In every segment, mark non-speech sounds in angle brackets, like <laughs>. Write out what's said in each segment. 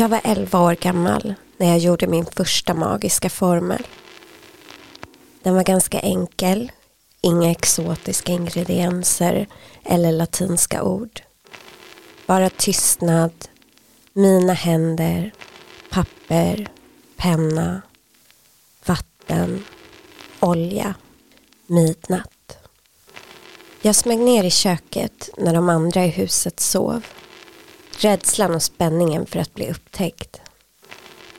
Jag var 11 år gammal när jag gjorde min första magiska formel. Den var ganska enkel, inga exotiska ingredienser eller latinska ord. Bara tystnad, mina händer, papper, penna, vatten, olja, midnatt. Jag smög ner i köket när de andra i huset sov. Rädslan och spänningen för att bli upptäckt.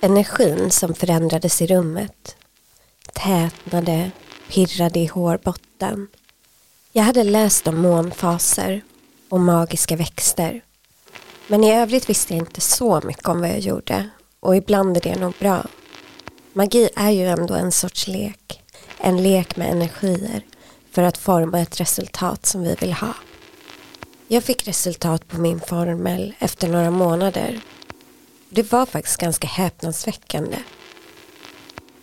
Energin som förändrades i rummet. Tätnade, pirrade i hårbotten. Jag hade läst om månfaser och magiska växter. Men i övrigt visste jag inte så mycket om vad jag gjorde. Och ibland är det nog bra. Magi är ju ändå en sorts lek. En lek med energier för att forma ett resultat som vi vill ha. Jag fick resultat på min formel efter några månader. Det var faktiskt ganska häpnadsväckande.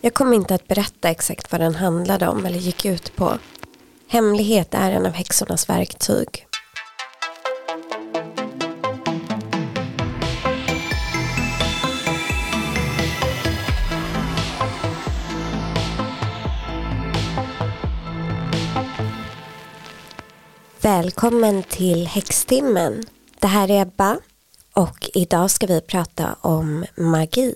Jag kommer inte att berätta exakt vad den handlade om eller gick ut på. Hemlighet är en av häxornas verktyg. Välkommen till Häxtimmen. Det här är Ebba och idag ska vi prata om magi.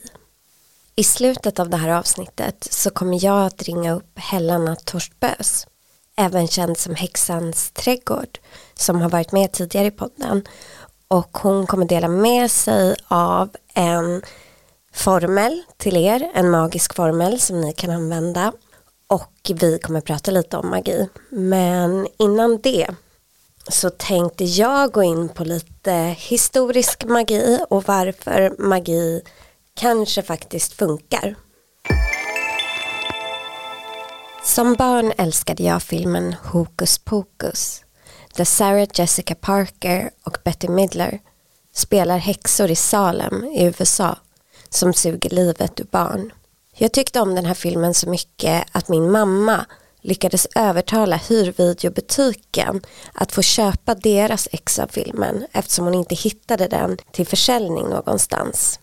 I slutet av det här avsnittet så kommer jag att ringa upp Helena Torstbös, även känd som Häxans trädgård, som har varit med tidigare i podden. Och hon kommer dela med sig av en formel till er, en magisk formel som ni kan använda. Och vi kommer prata lite om magi. Men innan det så tänkte jag gå in på lite historisk magi och varför magi kanske faktiskt funkar. Som barn älskade jag filmen Hokus Pokus där Sarah Jessica Parker och Betty Midler spelar häxor i Salem i USA som suger livet ur barn. Jag tyckte om den här filmen så mycket att min mamma lyckades övertala hyrvideobutiken att få köpa deras ex av filmen eftersom hon inte hittade den till försäljning någonstans.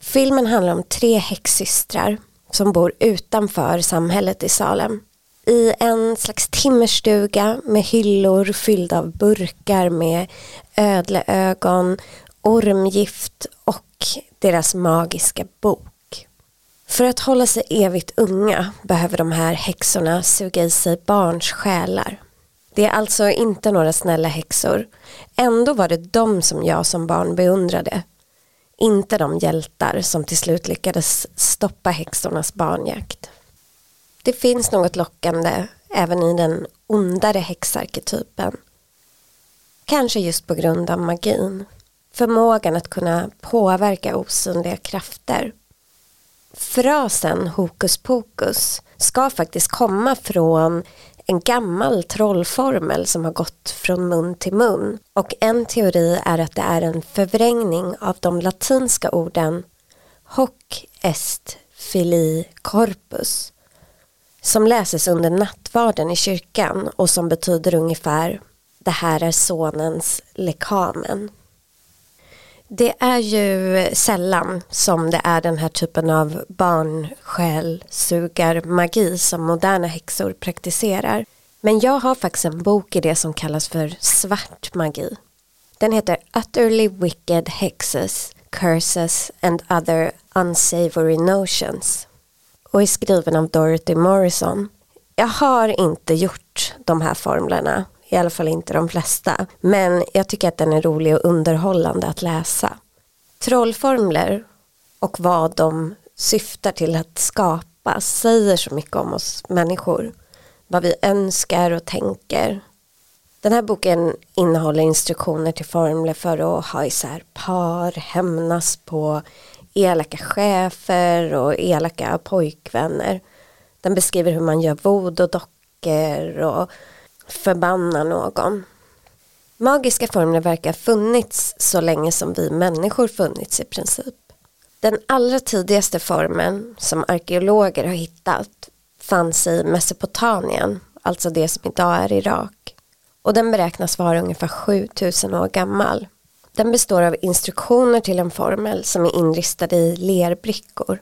Filmen handlar om tre häxsystrar som bor utanför samhället i Salem. I en slags timmerstuga med hyllor fyllda av burkar med ödleögon, ormgift och deras magiska bok. För att hålla sig evigt unga behöver de här häxorna suga i sig barns själar. Det är alltså inte några snälla häxor. Ändå var det de som jag som barn beundrade. Inte de hjältar som till slut lyckades stoppa häxornas barnjakt. Det finns något lockande även i den ondare häxarketypen. Kanske just på grund av magin. Förmågan att kunna påverka osynliga krafter frasen hokus pokus ska faktiskt komma från en gammal trollformel som har gått från mun till mun. Och en teori är att det är en förvrängning av de latinska orden hoc est filii corpus som läses under nattvarden i kyrkan och som betyder ungefär det här är sonens lekamen. Det är ju sällan som det är den här typen av barnsjälsugarmagi som moderna häxor praktiserar. Men jag har faktiskt en bok i det som kallas för svart magi. Den heter Utterly Wicked Hexes, Curses and Other Unsavory Notions och är skriven av Dorothy Morrison. Jag har inte gjort de här formlerna i alla fall inte de flesta. Men jag tycker att den är rolig och underhållande att läsa. Trollformler och vad de syftar till att skapa säger så mycket om oss människor. Vad vi önskar och tänker. Den här boken innehåller instruktioner till formler för att ha isär par, hämnas på elaka chefer och elaka pojkvänner. Den beskriver hur man gör voodoo-dockor och förbanna någon. Magiska formler verkar ha funnits så länge som vi människor funnits i princip. Den allra tidigaste formen som arkeologer har hittat fanns i Mesopotamien, alltså det som idag är Irak. Och den beräknas vara ungefär 7000 år gammal. Den består av instruktioner till en formel som är inristad i lerbrickor.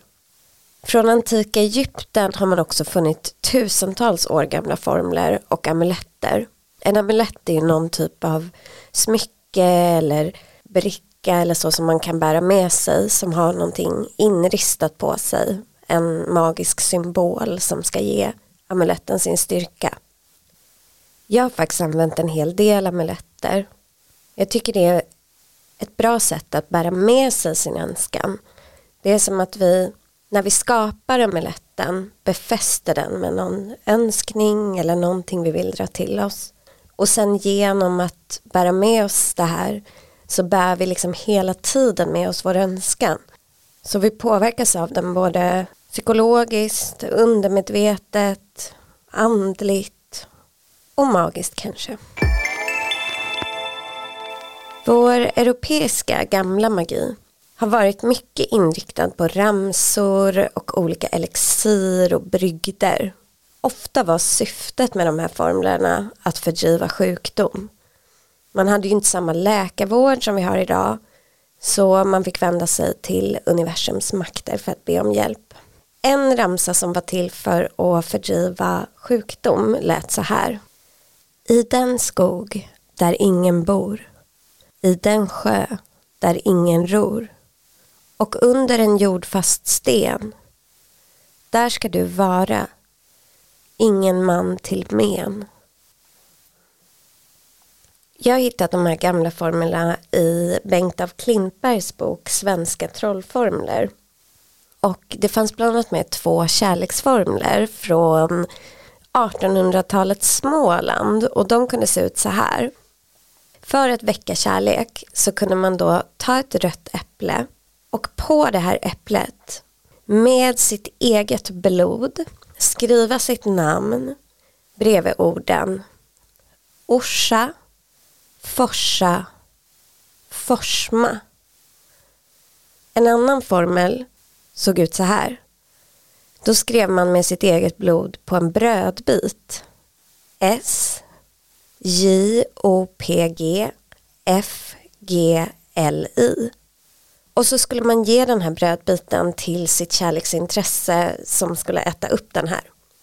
Från antika Egypten har man också funnit tusentals år gamla formler och amuletter. En amulett är någon typ av smycke eller bricka eller så som man kan bära med sig som har någonting inristat på sig. En magisk symbol som ska ge amuletten sin styrka. Jag har faktiskt använt en hel del amuletter. Jag tycker det är ett bra sätt att bära med sig sin önskan. Det är som att vi när vi skapar amuletten befäster den med någon önskning eller någonting vi vill dra till oss. Och sen genom att bära med oss det här så bär vi liksom hela tiden med oss vår önskan. Så vi påverkas av den både psykologiskt, undermedvetet, andligt och magiskt kanske. Vår europeiska gamla magi har varit mycket inriktad på ramsor och olika elixir och brygder. Ofta var syftet med de här formlerna att fördriva sjukdom. Man hade ju inte samma läkarvård som vi har idag så man fick vända sig till universums makter för att be om hjälp. En ramsa som var till för att fördriva sjukdom lät så här. I den skog där ingen bor, i den sjö där ingen ror och under en jordfast sten. Där ska du vara, ingen man till men. Jag har hittat de här gamla formlerna i Bengt af Klintbergs bok Svenska trollformler. Och det fanns bland annat med två kärleksformler från 1800-talets Småland och de kunde se ut så här. För att väcka kärlek så kunde man då ta ett rött äpple och på det här äpplet med sitt eget blod skriva sitt namn bredvid orden Orsa, Forsa, Forsma. En annan formel såg ut så här. Då skrev man med sitt eget blod på en brödbit. S J O P G F G L I. Och så skulle man ge den här brödbiten till sitt kärleksintresse som skulle äta upp den här.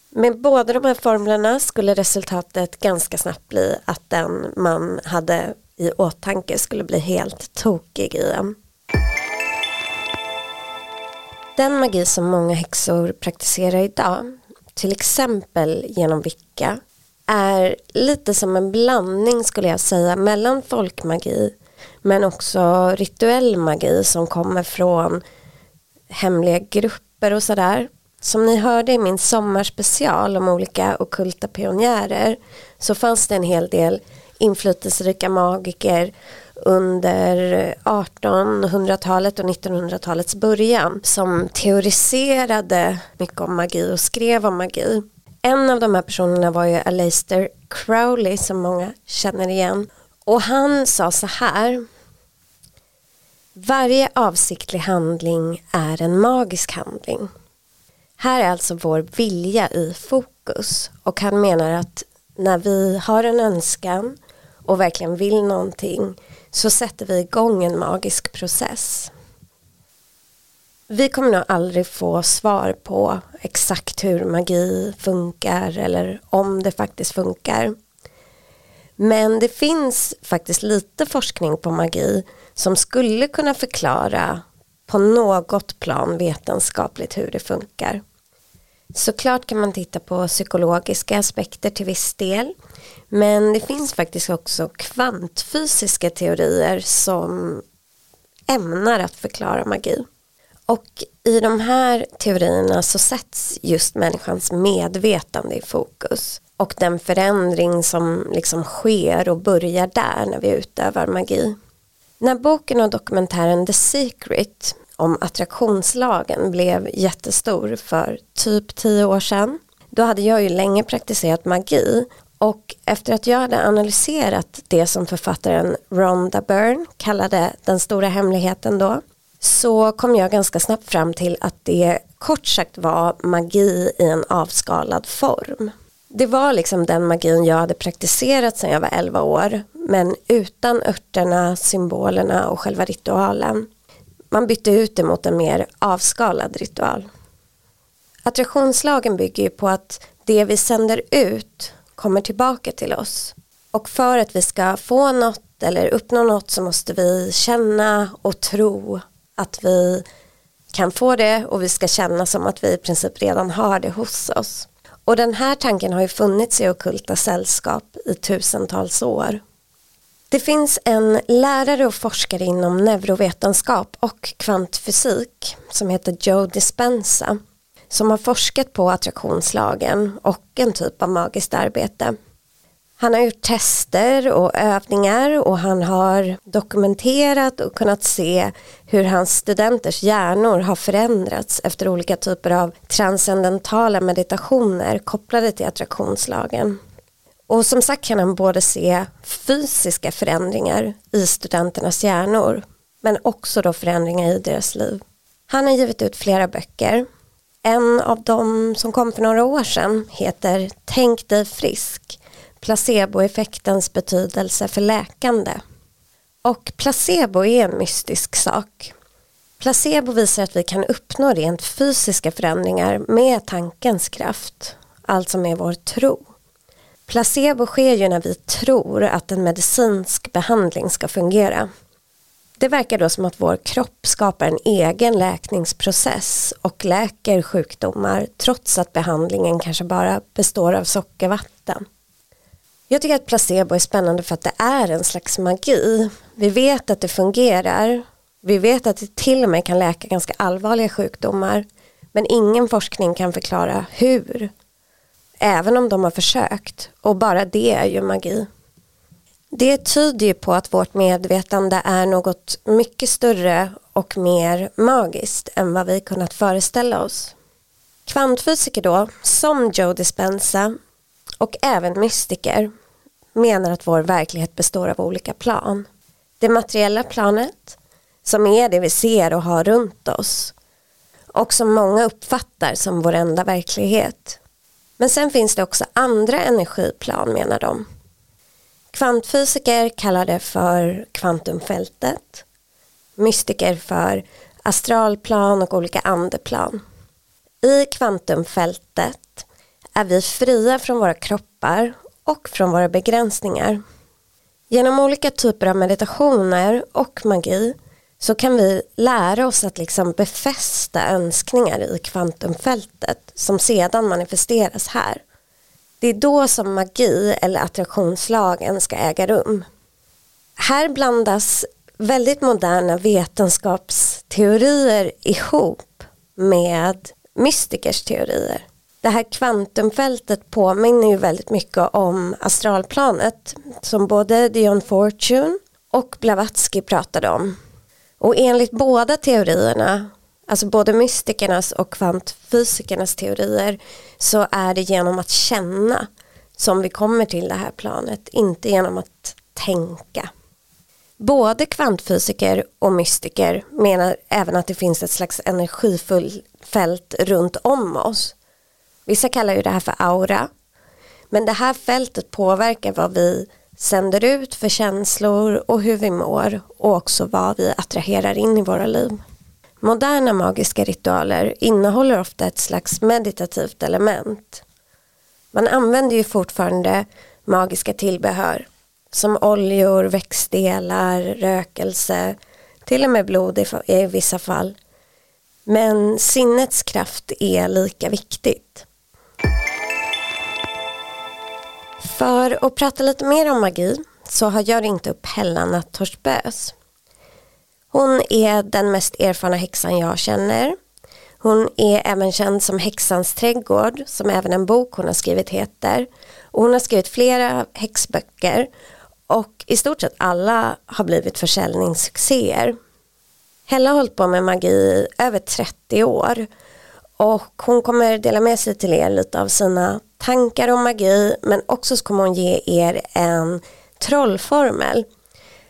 Med båda de här formlerna skulle resultatet ganska snabbt bli att den man hade i åtanke skulle bli helt tokig i en. Den magi som många häxor praktiserar idag, till exempel genom vicka, är lite som en blandning skulle jag säga mellan folkmagi men också rituell magi som kommer från hemliga grupper och sådär. Som ni hörde i min sommarspecial om olika okulta pionjärer så fanns det en hel del inflytelserika magiker under 1800-talet och 1900-talets början som teoriserade mycket om magi och skrev om magi. En av de här personerna var ju Aleister Crowley som många känner igen och han sa så här varje avsiktlig handling är en magisk handling. Här är alltså vår vilja i fokus och han menar att när vi har en önskan och verkligen vill någonting så sätter vi igång en magisk process. Vi kommer nog aldrig få svar på exakt hur magi funkar eller om det faktiskt funkar. Men det finns faktiskt lite forskning på magi som skulle kunna förklara på något plan vetenskapligt hur det funkar. Såklart kan man titta på psykologiska aspekter till viss del men det finns faktiskt också kvantfysiska teorier som ämnar att förklara magi. Och i de här teorierna så sätts just människans medvetande i fokus och den förändring som liksom sker och börjar där när vi utövar magi. När boken och dokumentären The Secret om attraktionslagen blev jättestor för typ tio år sedan då hade jag ju länge praktiserat magi och efter att jag hade analyserat det som författaren Rhonda Byrne kallade den stora hemligheten då så kom jag ganska snabbt fram till att det kort sagt var magi i en avskalad form. Det var liksom den magin jag hade praktiserat sedan jag var 11 år men utan örterna, symbolerna och själva ritualen. Man bytte ut det mot en mer avskalad ritual. Attraktionslagen bygger ju på att det vi sänder ut kommer tillbaka till oss. Och för att vi ska få något eller uppnå något så måste vi känna och tro att vi kan få det och vi ska känna som att vi i princip redan har det hos oss. Och den här tanken har ju funnits i okulta sällskap i tusentals år. Det finns en lärare och forskare inom neurovetenskap och kvantfysik som heter Joe Dispenza som har forskat på attraktionslagen och en typ av magiskt arbete. Han har gjort tester och övningar och han har dokumenterat och kunnat se hur hans studenters hjärnor har förändrats efter olika typer av transcendentala meditationer kopplade till attraktionslagen. Och som sagt kan han både se fysiska förändringar i studenternas hjärnor men också då förändringar i deras liv. Han har givit ut flera böcker. En av dem som kom för några år sedan heter Tänk dig frisk placeboeffektens betydelse för läkande. Och placebo är en mystisk sak. Placebo visar att vi kan uppnå rent fysiska förändringar med tankens kraft, alltså med vår tro. Placebo sker ju när vi tror att en medicinsk behandling ska fungera. Det verkar då som att vår kropp skapar en egen läkningsprocess och läker sjukdomar trots att behandlingen kanske bara består av sockervatten. Jag tycker att placebo är spännande för att det är en slags magi. Vi vet att det fungerar. Vi vet att det till och med kan läka ganska allvarliga sjukdomar. Men ingen forskning kan förklara hur. Även om de har försökt. Och bara det är ju magi. Det tyder ju på att vårt medvetande är något mycket större och mer magiskt än vad vi kunnat föreställa oss. Kvantfysiker då, som Joe Dispenza, och även mystiker menar att vår verklighet består av olika plan. Det materiella planet, som är det vi ser och har runt oss och som många uppfattar som vår enda verklighet. Men sen finns det också andra energiplan menar de. Kvantfysiker kallar det för kvantumfältet, mystiker för astralplan och olika andeplan. I kvantumfältet är vi fria från våra kroppar och från våra begränsningar. Genom olika typer av meditationer och magi så kan vi lära oss att liksom befästa önskningar i kvantumfältet som sedan manifesteras här. Det är då som magi eller attraktionslagen ska äga rum. Här blandas väldigt moderna vetenskapsteorier ihop med mystikers teorier det här kvantumfältet påminner ju väldigt mycket om astralplanet som både Dion Fortune och Blavatsky pratade om. Och enligt båda teorierna, alltså både mystikernas och kvantfysikernas teorier, så är det genom att känna som vi kommer till det här planet, inte genom att tänka. Både kvantfysiker och mystiker menar även att det finns ett slags energifullt fält runt om oss Vissa kallar ju det här för aura. Men det här fältet påverkar vad vi sänder ut för känslor och hur vi mår och också vad vi attraherar in i våra liv. Moderna magiska ritualer innehåller ofta ett slags meditativt element. Man använder ju fortfarande magiska tillbehör som oljor, växtdelar, rökelse, till och med blod i vissa fall. Men sinnets kraft är lika viktigt. För att prata lite mer om magi så har jag ringt upp Helena Torsbös. Hon är den mest erfarna häxan jag känner. Hon är även känd som Häxans trädgård som även en bok hon har skrivit heter. Och hon har skrivit flera häxböcker och i stort sett alla har blivit försäljningssuccéer. Hella har hållit på med magi i över 30 år och hon kommer dela med sig till er lite av sina tankar om magi men också så kommer hon ge er en trollformel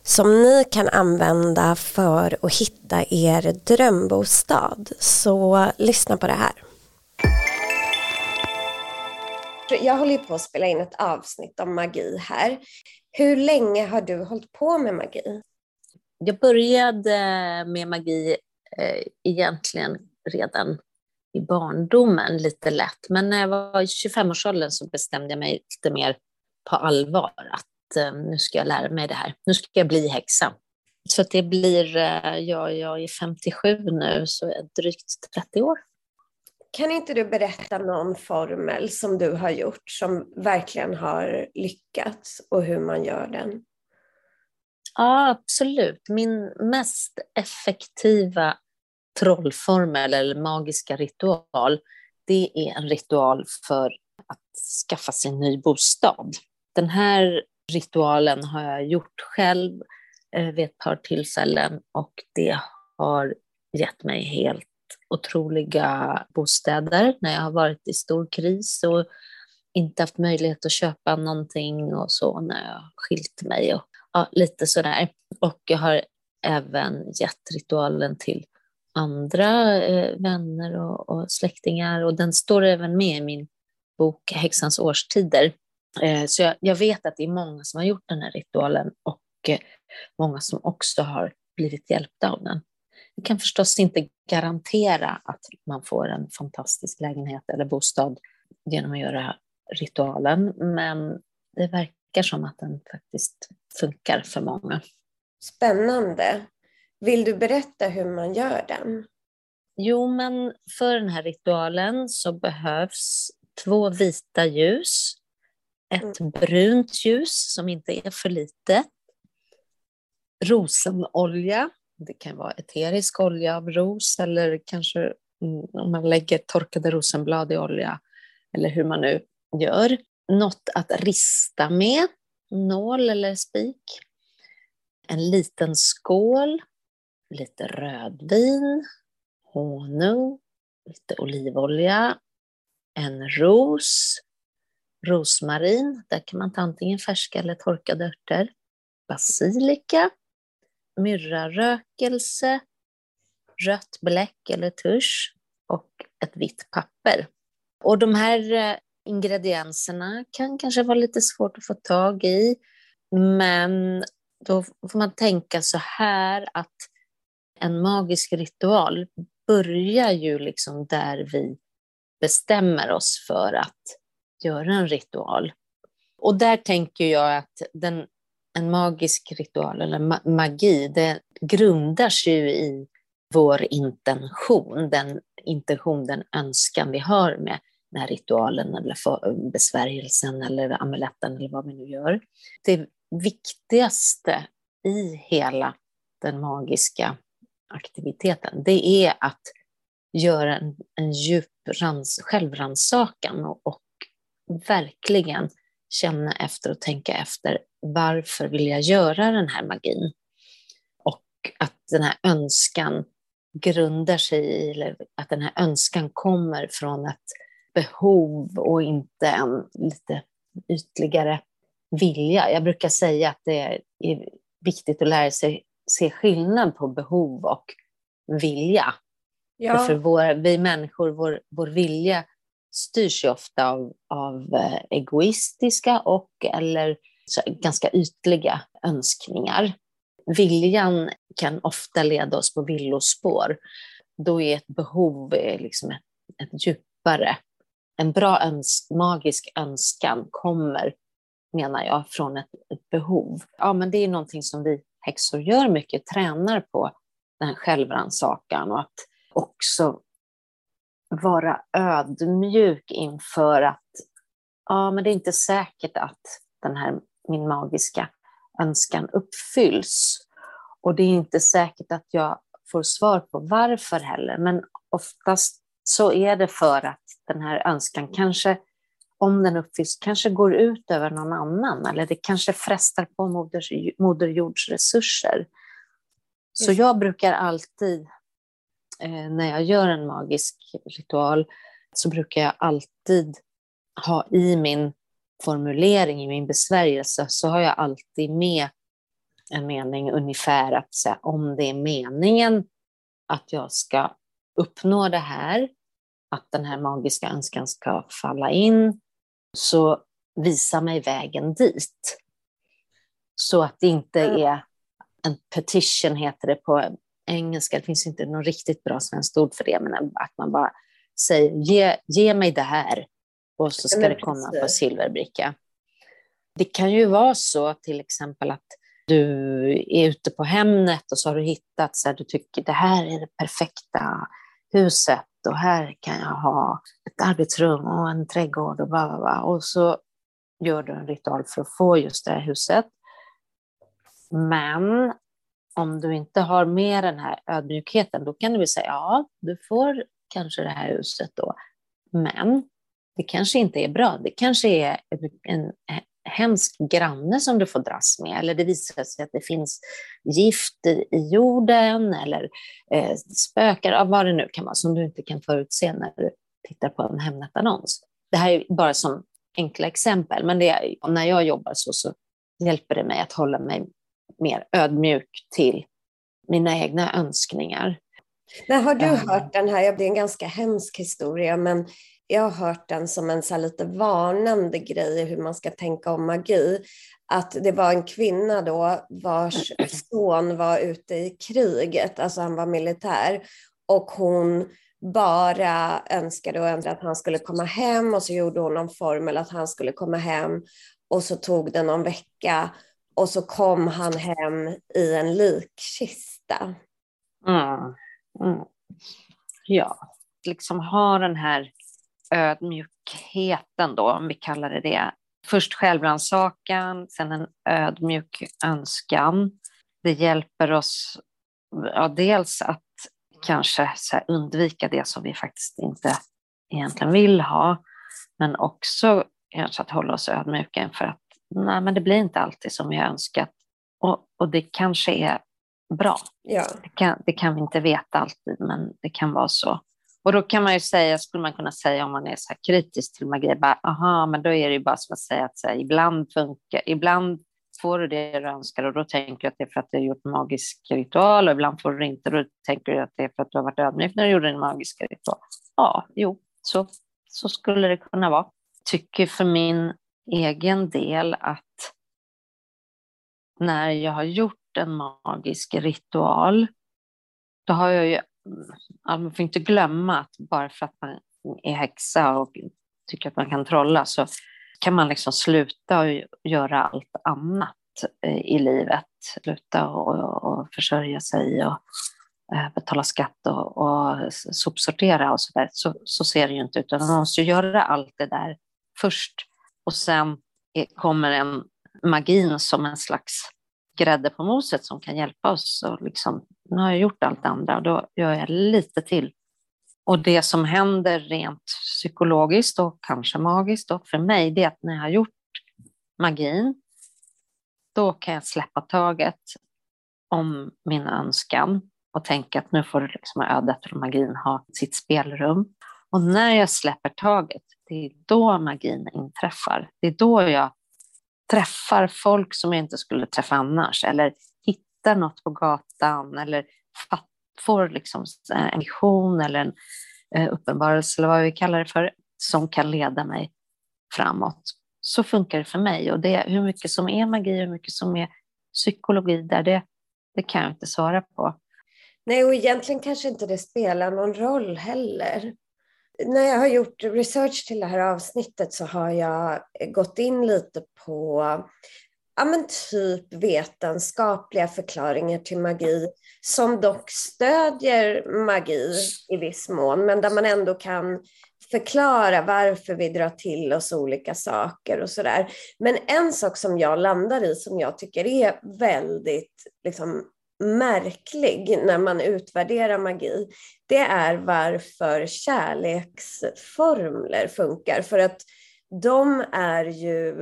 som ni kan använda för att hitta er drömbostad. Så lyssna på det här. Jag håller på att spela in ett avsnitt om magi här. Hur länge har du hållit på med magi? Jag började med magi eh, egentligen redan i barndomen lite lätt. Men när jag var i 25-årsåldern så bestämde jag mig lite mer på allvar att eh, nu ska jag lära mig det här. Nu ska jag bli häxa. Så det blir, eh, ja, jag är 57 nu, så drygt 30 år. Kan inte du berätta någon formel som du har gjort som verkligen har lyckats och hur man gör den? Ja, absolut. Min mest effektiva trollformel eller magiska ritual, det är en ritual för att skaffa sig en ny bostad. Den här ritualen har jag gjort själv eh, vid ett par tillfällen och det har gett mig helt otroliga bostäder när jag har varit i stor kris och inte haft möjlighet att köpa någonting och så när jag skilt mig och ja, lite sådär. Och jag har även gett ritualen till andra eh, vänner och, och, släktingar och den står även med i min bok Häxans årstider. Eh, så jag, jag, vet att det är många som har gjort den här ritualen och eh, många som också har blivit hjälpta av den. Jag kan förstås inte garantera att man får en fantastisk lägenhet eller bostad genom att göra ritualen, men det verkar som att den faktiskt funkar för många. Spännande. Vill du berätta hur man gör den? Jo, men för den här ritualen så behövs två vita ljus, ett mm. brunt ljus som inte är för litet, rosenolja, det kan vara eterisk olja av ros eller kanske mm, om man lägger torkade rosenblad i olja eller hur man nu gör. Något att rista med, nål eller spik. En liten skål lite rödvin, honung, lite olivolja, en ros, rosmarin, där kan man ta antingen färska eller torkade örter, basilika, myrrarökelse, rött bläck eller tusch och ett vitt papper. Och de här eh, ingredienserna kan kanske vara lite svårt att få tag i, men då får man tänka så här att en magisk ritual börjar ju liksom där vi bestämmer oss för att göra en ritual. Och där tänker jag att den, en magisk ritual, eller magi, det grundar sig ju i vår intention, den intention, den önskan vi har med den här ritualen eller besvärjelsen eller amuletten eller vad vi nu gör. Det viktigaste i hela den magiska aktiviteten, det är att göra en, en djup rans, självrannsakan och, och verkligen känna efter och tänka efter varför vill jag göra den här magin? Och att den här önskan grundar sig i, eller att den här önskan kommer från ett behov och inte en lite ytligare vilja. Jag brukar säga att det är viktigt att lära sig se skillnad på behov och vilja. Ja. För vår, vi människor, vår, vår vilja styrs ju ofta av, av eh, egoistiska och eller ganska ytliga önskningar. Viljan kan ofta leda oss på villospår. Då är ett behov liksom ett, ett djupare. En bra öns magisk önskan kommer, menar jag, från ett, ett behov. Ja, men det är någonting som vi häxor gör mycket, tränar på den här självrannsakan och att också vara ödmjuk inför att ja, men det är inte säkert att den här min magiska önskan uppfylls. Och det är inte säkert att jag får svar på varför heller, men oftast så är det för att den här önskan kanske om den uppfylls, kanske går ut över någon annan eller det kanske frestar på moder, moder jords resurser. Så jag brukar alltid, eh, när jag gör en magisk ritual, så brukar jag alltid ha i min formulering, i min besvärjelse, så har jag alltid med en mening ungefär att säga, om det är meningen att jag ska uppnå det här, att den här magiska önskan ska falla in, Så visa mig vägen dit. Så att det inte är en petition, heter det på engelska. Det finns inte något riktigt bra svenskt ord för det, men att man bara säger ge, ge mig det här och så ska det komma på silverbricka. Det kan ju vara så till exempel att du är ute på Hemnet och så har du hittat så här, du tycker det här är det perfekta huset och här kan jag ha ett arbetsrum och en trädgård och bla, bla, bla. Och så gör du en ritual för att få just det här huset. Men om du inte har med den här ödmjukheten, då kan du väl säga ja, du får kanske det här huset då. Men det kanske inte är bra. Det kanske är en hemsk granne som du får dras med, eller det visar sig att det finns gift i jorden eller eh, spökar, vad det nu kan vara, som du inte kan förutse när du tittar på en Hemnet-annons. Det här är bara som enkla exempel, men det, när jag jobbar så, så hjälper det mig att hålla mig mer ödmjuk till mina egna önskningar. Men har du hört den här, det är en ganska hemsk historia, men jag har hört den som en så lite varnande grej hur man ska tänka om magi. Att det var en kvinna då vars <clears throat> son var ute i kriget, alltså han var militär, och hon bara önskade och önskade att han skulle komma hem och så gjorde hon någon formel att han skulle komma hem och så tog det någon vecka och så kom han hem i en likkista. Mm. Mm. Ja, liksom ha den här ödmjukheten då, om vi kallar det det. Först självrannsakan, sen en ödmjuk önskan. Det hjälper oss ja, dels att kanske undvika det som vi faktiskt inte egentligen vill ha, men också kanske att hålla oss ödmjuka inför att nej, men det blir inte alltid som vi har önskat. Och, och det kanske är bra. Ja. Det, kan, det kan vi inte veta alltid, men det kan vara så. Och då kan man ju säga, skulle man kunna säga om man är så här kritisk till magi, bara, aha, men då är det ju bara som att säga att så här, ibland funkar, ibland får du det du önskar och då tänker du att det är för att du har gjort magisk ritual och ibland får du det inte och då tänker du att det är för att du har varit ödmjuk när du gjorde din magiska ritual. Ja, jo, så, så skulle det kunna vara. Tycker för min egen del att när jag har gjort en magisk ritual, då har jag ju man får inte glömma att bara för att man är häxa och tycker att man kan trolla så kan man liksom sluta och göra allt annat eh, i livet. Sluta och, och försörja sig och eh, betala skatt och, och sopsortera och så där. Så, så ser det ju inte ut. Man måste göra allt det där först och sen kommer en magin som en slags grädde på moset som kan hjälpa oss. att liksom, nu har jag gjort allt det andra och då gör jag lite till. Och det som händer rent psykologiskt och kanske magiskt och för mig, det är att när jag har gjort magin, då kan jag släppa taget om min önskan och tänka att nu får liksom ödet och magin ha sitt spelrum. Och när jag släpper taget, det är då magin inträffar. Det är då jag träffar folk som jag inte skulle träffa annars eller hittar något på gatan eller får liksom eh, en vision eller en eh, uppenbarelse eller vad vi kallar det för som kan leda mig framåt. Så funkar det för mig och det, hur mycket som är magi, och hur mycket som är psykologi där, det, det kan jag inte svara på. Nej, och egentligen kanske inte det spelar någon roll heller när jag har gjort research till det här avsnittet så har jag gått in lite på ja, men typ vetenskapliga förklaringar till magi som dock stödjer magi i viss mån, men där man ändå kan förklara varför vi drar till oss olika saker och sådär. Men en sak som jag landar i som jag tycker är väldigt liksom, märklig när man utvärderar magi, det är varför kärleksformler funkar. För att de är ju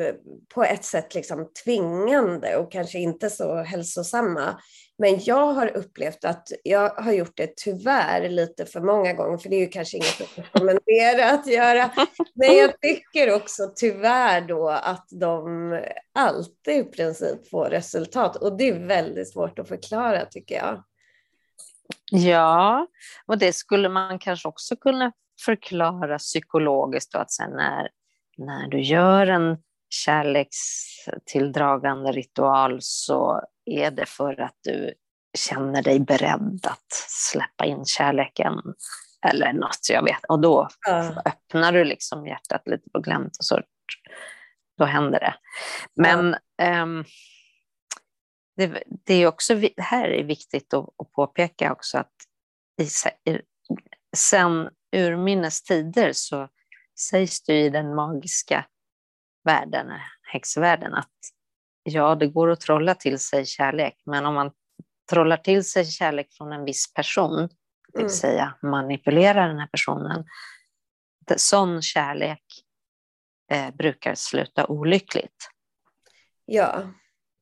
på ett sätt liksom tvingande och kanske inte så hälsosamma. Men jag har upplevt att jag har gjort det tyvärr lite för många gånger, för det är ju kanske inget att rekommendera att göra. Men jag tycker också tyvärr då att de alltid i princip får resultat och det är väldigt svårt att förklara tycker jag. Ja, och det skulle man kanske också kunna förklara psykologiskt då, att sen när när du gör en kärlekstilldragande ritual så är det för att du känner dig beredd att släppa in kärleken eller något, jag vet. Och då ja. öppnar du liksom hjärtat lite på glänt och så då händer det. Men ja. um, det, det, är också, det här är viktigt att, att påpeka också att i, sen urminnes tider så sägs det i den magiska världen, häxvärlden, att ja, det går att trolla till sig kärlek, men om man trollar till sig kärlek från en viss person, det vill mm. säga manipulerar den här personen, sån kärlek eh, brukar sluta olyckligt. Ja.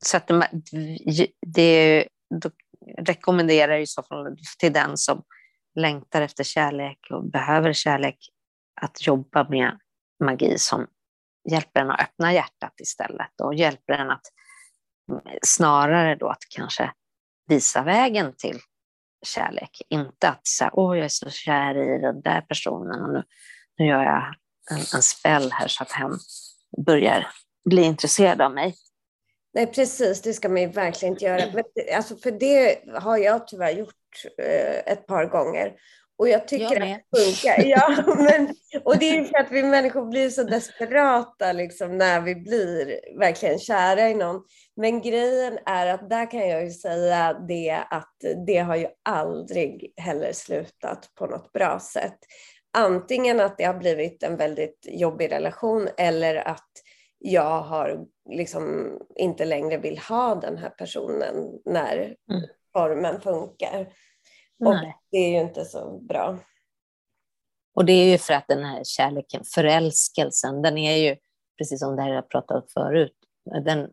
Så att det, det rekommenderar i så fall till den som längtar efter kärlek och behöver kärlek att jobba med magi som hjälper en att öppna hjärtat istället och hjälper en att snarare då att kanske visa vägen till kärlek. Inte att säga, åh jag är så kär i den där personen och nu, nu gör jag en, en spell här så att hen börjar bli intresserad av mig. Nej, precis, det ska man ju verkligen inte göra. Men, alltså, för det har jag tyvärr gjort eh, ett par gånger. Och jag tycker jag att det funkar. <laughs> Ja, men, och det är för att vi människor blir så desperata liksom, när vi blir verkligen kära i någon. Men grejen är att där kan jag ju säga det att det har ju aldrig heller slutat på något bra sätt. Antingen att det har blivit en väldigt jobbig relation eller att jag har liksom inte längre vill ha den här personen när mm. formen funkar. Och det är ju inte så bra. Och det är ju för att den här kärleken, förälskelsen, den är ju, precis som det här jag pratade om förut, den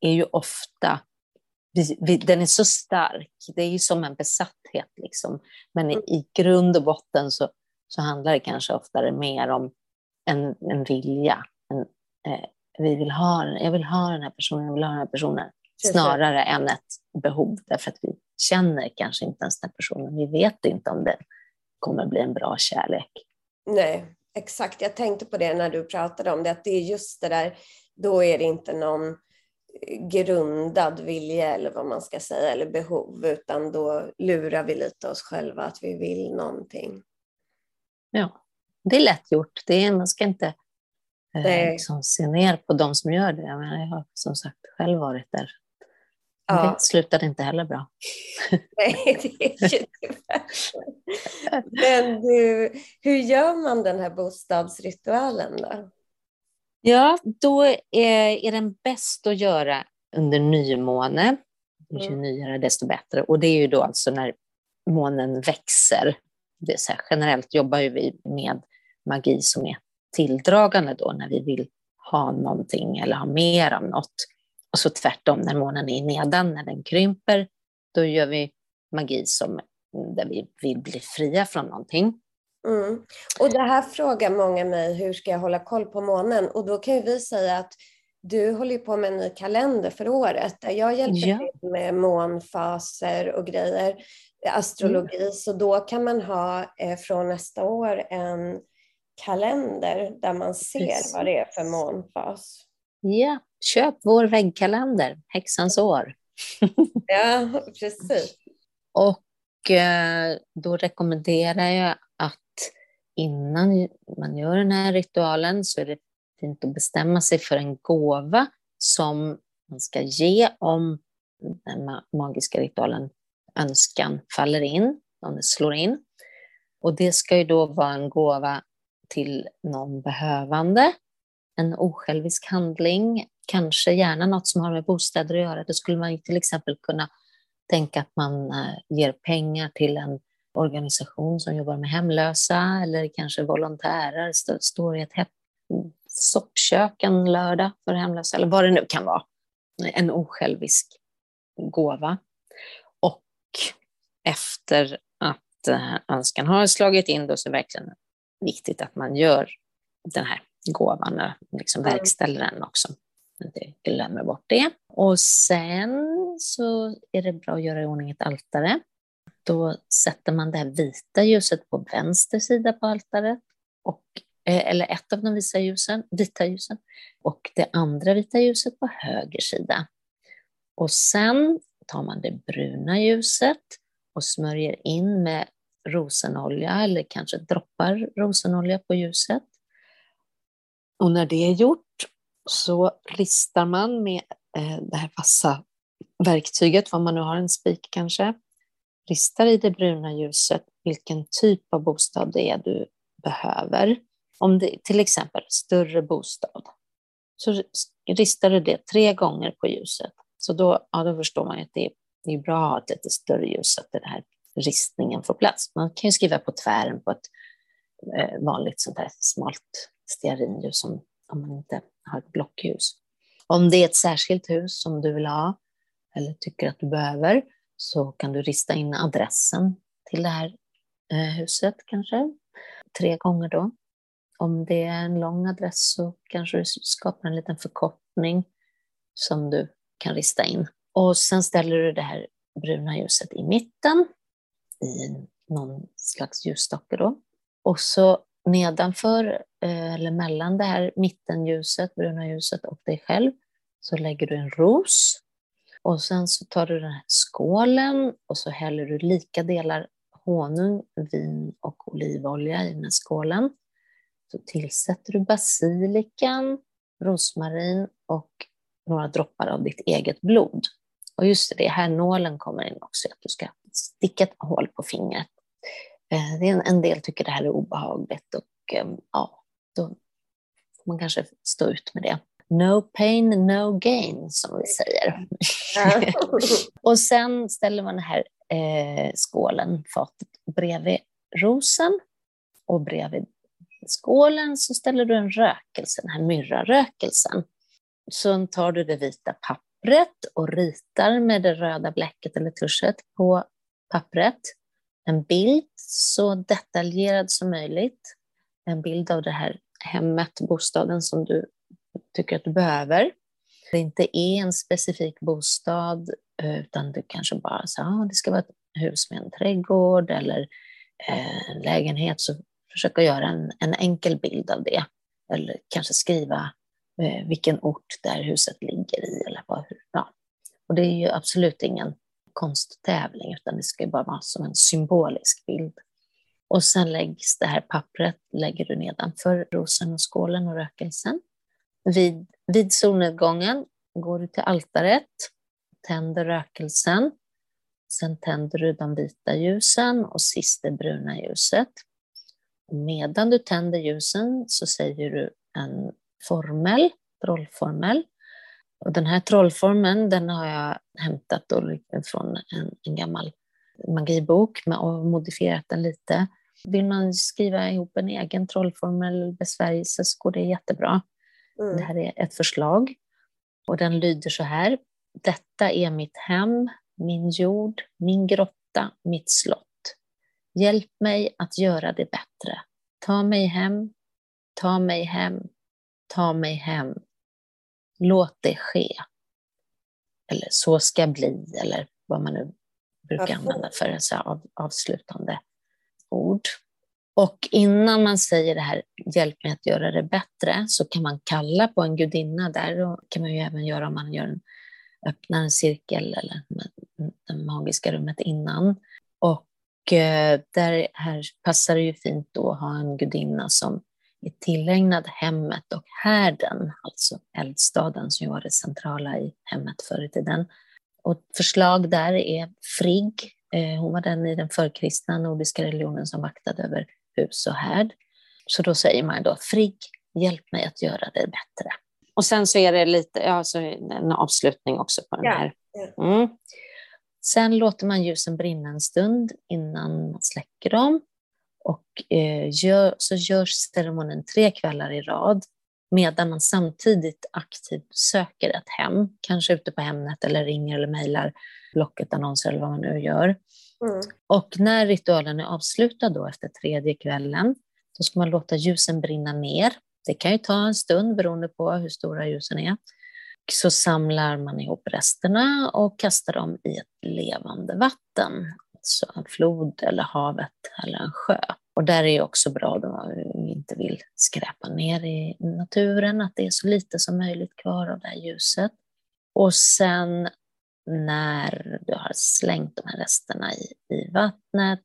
är ju ofta, den är så stark, det är ju som en besatthet liksom. Men mm. i grund och botten så, så handlar det kanske oftare mer om en, en vilja. En, eh, vi vill ha, jag vill ha den här personen, jag vill ha den här personen. Snarare än ett behov, därför att vi känner kanske inte ens den personen. Vi vet inte om det kommer bli en bra kärlek. Nej, exakt. Jag tänkte på det när du pratade om det, att det är just det där, då är det inte någon grundad vilja eller vad man ska säga, eller behov, utan då lurar vi lite oss själva att vi vill någonting. Ja, det är lätt gjort. Det är, man ska inte eh, liksom se ner på de som gör det. Jag, menar, jag har som sagt själv varit där Ja. Det slutade inte heller bra. <laughs> Nej, det är ju Men du, hur gör man den här bostadsritualen då? Ja, då är, är den bäst att göra under nymåne. Ju mm. nyare desto bättre. Och det är ju då alltså när månen växer. Det så här, generellt jobbar ju vi med magi som är tilldragande då när vi vill ha någonting eller ha mer av något. Och så tvärtom, när månen är nedan, när den krymper, då gör vi magi som, där vi vill bli fria från någonting. Mm. Och det här frågar många mig, hur ska jag hålla koll på månen? Och då kan ju vi säga att du håller på med en ny kalender för året, där jag hjälper ja. till med månfaser och grejer, astrologi, mm. så då kan man ha eh, från nästa år en kalender där man ser Precis. vad det är för månfas. Ja, köp vår väggkalender, Häxans år. <laughs> ja, precis. Och eh, då rekommenderar jag att innan man gör den här ritualen så är det fint att bestämma sig för en gåva som man ska ge om den magiska ritualen önskan faller in, om det slår in. Och det ska ju då vara en gåva till någon behövande en osjälvisk handling, kanske gärna något som har med bostäder att göra. Då skulle man till exempel kunna tänka att man eh, ger pengar till en organisation som jobbar med hemlösa eller kanske volontärer, står i ett mm, soppkök en lördag för hemlösa eller vad det nu kan vara. En osjälvisk gåva. Och efter att eh, önskan har slagit in då så är det verkligen viktigt att man gör den här gåvan och liksom mm. verkställer den också. Inte glömmer bort det. Och sen så är det bra att göra i ordning ett altare. Då sätter man det här vita ljuset på vänster sida på altaret och eh, eller ett av de vita ljusen, vita ljusen och det andra vita ljuset på höger sida. Och sen tar man det bruna ljuset och smörjer in med rosenolja eller kanske droppar rosenolja på ljuset. Och när det är gjort så ristar man med eh, det här vassa verktyget, vad man nu har, en spik kanske, ristar i det bruna ljuset vilken typ av bostad det är du behöver. Om det till exempel större bostad, så ristar du det tre gånger på ljuset. Så då, ja, då förstår man att det är, det är bra att ha ett lite större ljus så att den här ristningen får plats. Man kan ju skriva på tvären på ett eh, vanligt sånt här smalt stearinljus om, om man inte har ett blockljus. Om det är ett särskilt hus som du vill ha eller tycker att du behöver så kan du rista in adressen till det här eh, huset kanske, tre gånger då. Om det är en lång adress så kanske du skapar en liten förkortning som du kan rista in. Och sen ställer du det här bruna ljuset i mitten i någon slags ljusstake då. Och så nedanför eh, eller mellan det här mittenljuset, bruna ljuset och dig själv så lägger du en ros. Och sen så tar du den här skålen och så häller du lika delar honung, vin och olivolja i den här skålen. Så tillsätter du basilikan, rosmarin och några droppar av ditt eget blod. Och just det, här nålen kommer in också, att du ska sticka ett hål på fingret. Eh, det är en, del tycker det här är obehagligt och ehm, ja, då får man kanske stå ut med det. No pain, no gain, som vi säger. <laughs> och sen ställer man den här eh, skålen, fatet, bredvid rosen och bredvid skålen så ställer du en rökelse, den här myrrarökelsen. Så tar du det vita pappret och ritar med det röda bläcket eller tuschet på pappret en bild så detaljerad som möjligt. En bild av det här hemmet, bostaden som du tycker att du behöver. Det inte är en specifik bostad eh, utan du kanske bara säger att ah, det ska vara ett hus med en trädgård eller eh, en lägenhet. Så försök att göra en, en enkel bild av det. Eller kanske skriva eh, vilken ort där huset ligger i. Eller vad, ja. Och det är ju absolut ingen konsttävling, utan det ska bara vara som en symbolisk bild. Och sen läggs det här pappret lägger du nedanför rosen och skålen och rökelsen. Vid, vid solnedgången går du till altaret, tänder rökelsen. Sen tänder du de vita ljusen och sist det bruna ljuset. Medan du tänder ljusen så säger du en formel, trollformel, och den här trollformen den har jag hämtat från en, en gammal magibok och modifierat den lite. Vill man skriva ihop en egen trollformel besvärjelse så går det jättebra. Mm. Det här är ett förslag och den lyder så här. Detta är mitt hem, min jord, min grotta, mitt slott. Hjälp mig att göra det bättre. Ta mig hem, ta mig hem, ta mig hem låt det ske. Eller så ska bli, eller vad man nu brukar använda för så av, avslutande ord. Och innan man säger det här, hjälp mig att göra det bättre, så kan man kalla på en gudinna där. Och kan man ju även göra om man gör en, öppnar en cirkel eller det magiska rummet innan. Och eh, där här passar det ju fint då att ha en gudinna som är tillägnad hemmet och härden, alltså eldstaden som var det centrala i hemmet förr i tiden. Och förslag där är Frigg, eh, hon var den i den förkristna nordiska religionen som vaktade över hus och härd. Så då säger man då, Frigg, hjälp mig att göra det bättre. Och sen så är det lite, ja, så en avslutning också på den ja. här. Mm. Sen låter man ljusen brinna en stund innan man släcker dem. Och eh, gör, så görs ceremonin tre kvällar i rad medan man samtidigt aktivt söker ett hem, kanske ute på Hemnet eller ringer eller mejlar Blocket annonser eller vad man nu gör. Mm. Och när ritualen är avslutad då efter tredje kvällen, då ska man låta ljusen brinna ner. Det kan ju ta en stund beroende på hur stora ljusen är. Så samlar man ihop resterna och kastar dem i ett levande vatten alltså en flod eller havet eller en sjö. Och där är också bra att inte vill skräpa ner i naturen, att det är så lite som möjligt kvar av det här ljuset. Och sen när du har slängt de här resterna i, i vattnet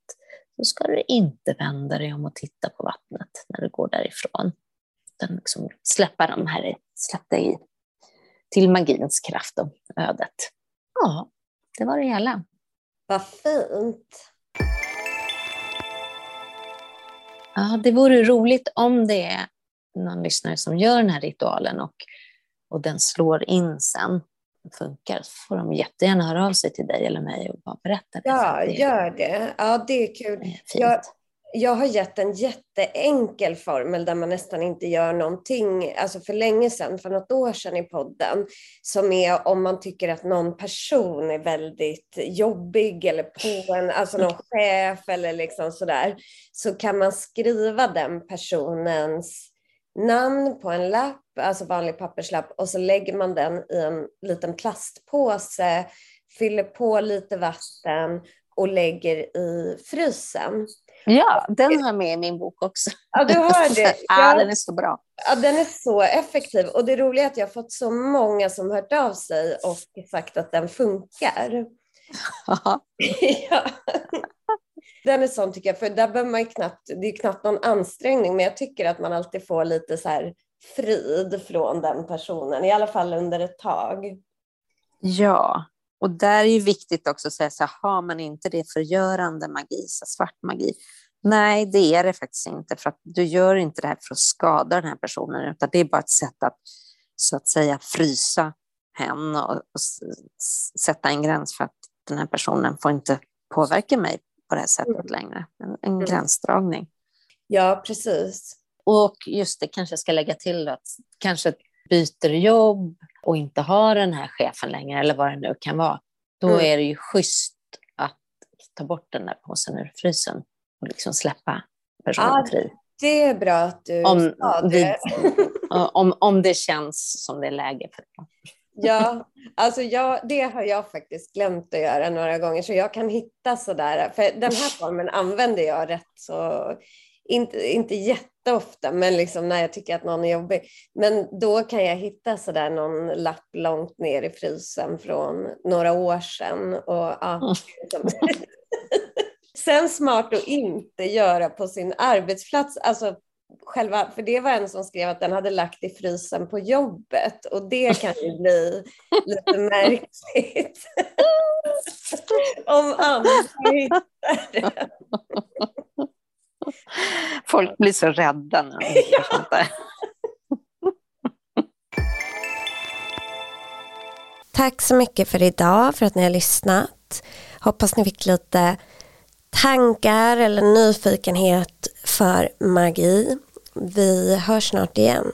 så ska du inte vända dig om och titta på vattnet när du går därifrån. Utan liksom släppa de här, släpp dig till magins kraft och ödet. Ja, det var det hela. Vad fint. Ja, det vore roligt om det är någon lyssnare som gör den här ritualen och, och den slår in sen funkar så får de jättegärna höra av sig till dig eller mig och bara berätta. Det. Ja, gör det. Ja, det är kul. Det är jag, jag har gett en jätteenkel formel där man nästan inte gör någonting, alltså för länge sedan, för något år sedan i podden, som är om man tycker att någon person är väldigt jobbig eller på en, alltså någon chef eller liksom sådär, så kan man skriva den personens namn på en lapp, alltså vanlig papperslapp, och så lägger man den i en liten plastpåse, fyller på lite vatten och lägger i frysen. Ja, den har med i min bok också. Ja, du har det. <laughs> Ja, den är så bra. Ja, den är så effektiv. Och det roliga är att jag har fått så många som hört av sig och sagt att den funkar. <laughs> <laughs> ja. Den är sån tycker jag, för där behöver man knappt, det är knappt någon ansträngning, men jag tycker att man alltid får lite så här frid från den personen, i alla fall under ett tag. Ja, och där är ju viktigt också att säga så här, har man inte det förgörande magi, så svart magi, nej det är det faktiskt inte, för att du gör inte det här för att skada den här personen, utan det är bara ett sätt att så att säga frysa hen och, och sätta en gräns för att den här personen får inte påverka mig på det här sättet mm. längre. En, en mm. gränsdragning. Ja, precis. Och just det, kanske jag ska lägga till att kanske byter jobb och inte har den här chefen längre eller vad det nu kan vara. Då mm. är det ju schysst att ta bort den där påsen ur frysen och liksom släppa personen ja, fri. Det är bra att du om, sa det. <laughs> om, om det känns som det är läge för det. Ja, alltså jag, det har jag faktiskt glömt att göra några gånger, så jag kan hitta sådär, för den här formen använder jag rätt så, inte, inte jätteofta, men liksom när jag tycker att någon är jobbig. Men då kan jag hitta sådär någon lapp långt ner i frysen från några år sedan. Och, ja, liksom. <laughs> Sen smart att inte göra på sin arbetsplats, alltså själva, för det var en som skrev att den hade lagt i frysen på jobbet och det kan ju bli <laughs> lite märkligt. <laughs> Om andra hittar det. Folk blir så rädda när de hittar <laughs> sånt där. Tack så mycket för idag, för att ni har lyssnat. Hoppas ni fick lite tankar eller nyfikenhet för magi. Vi hörs snart igen.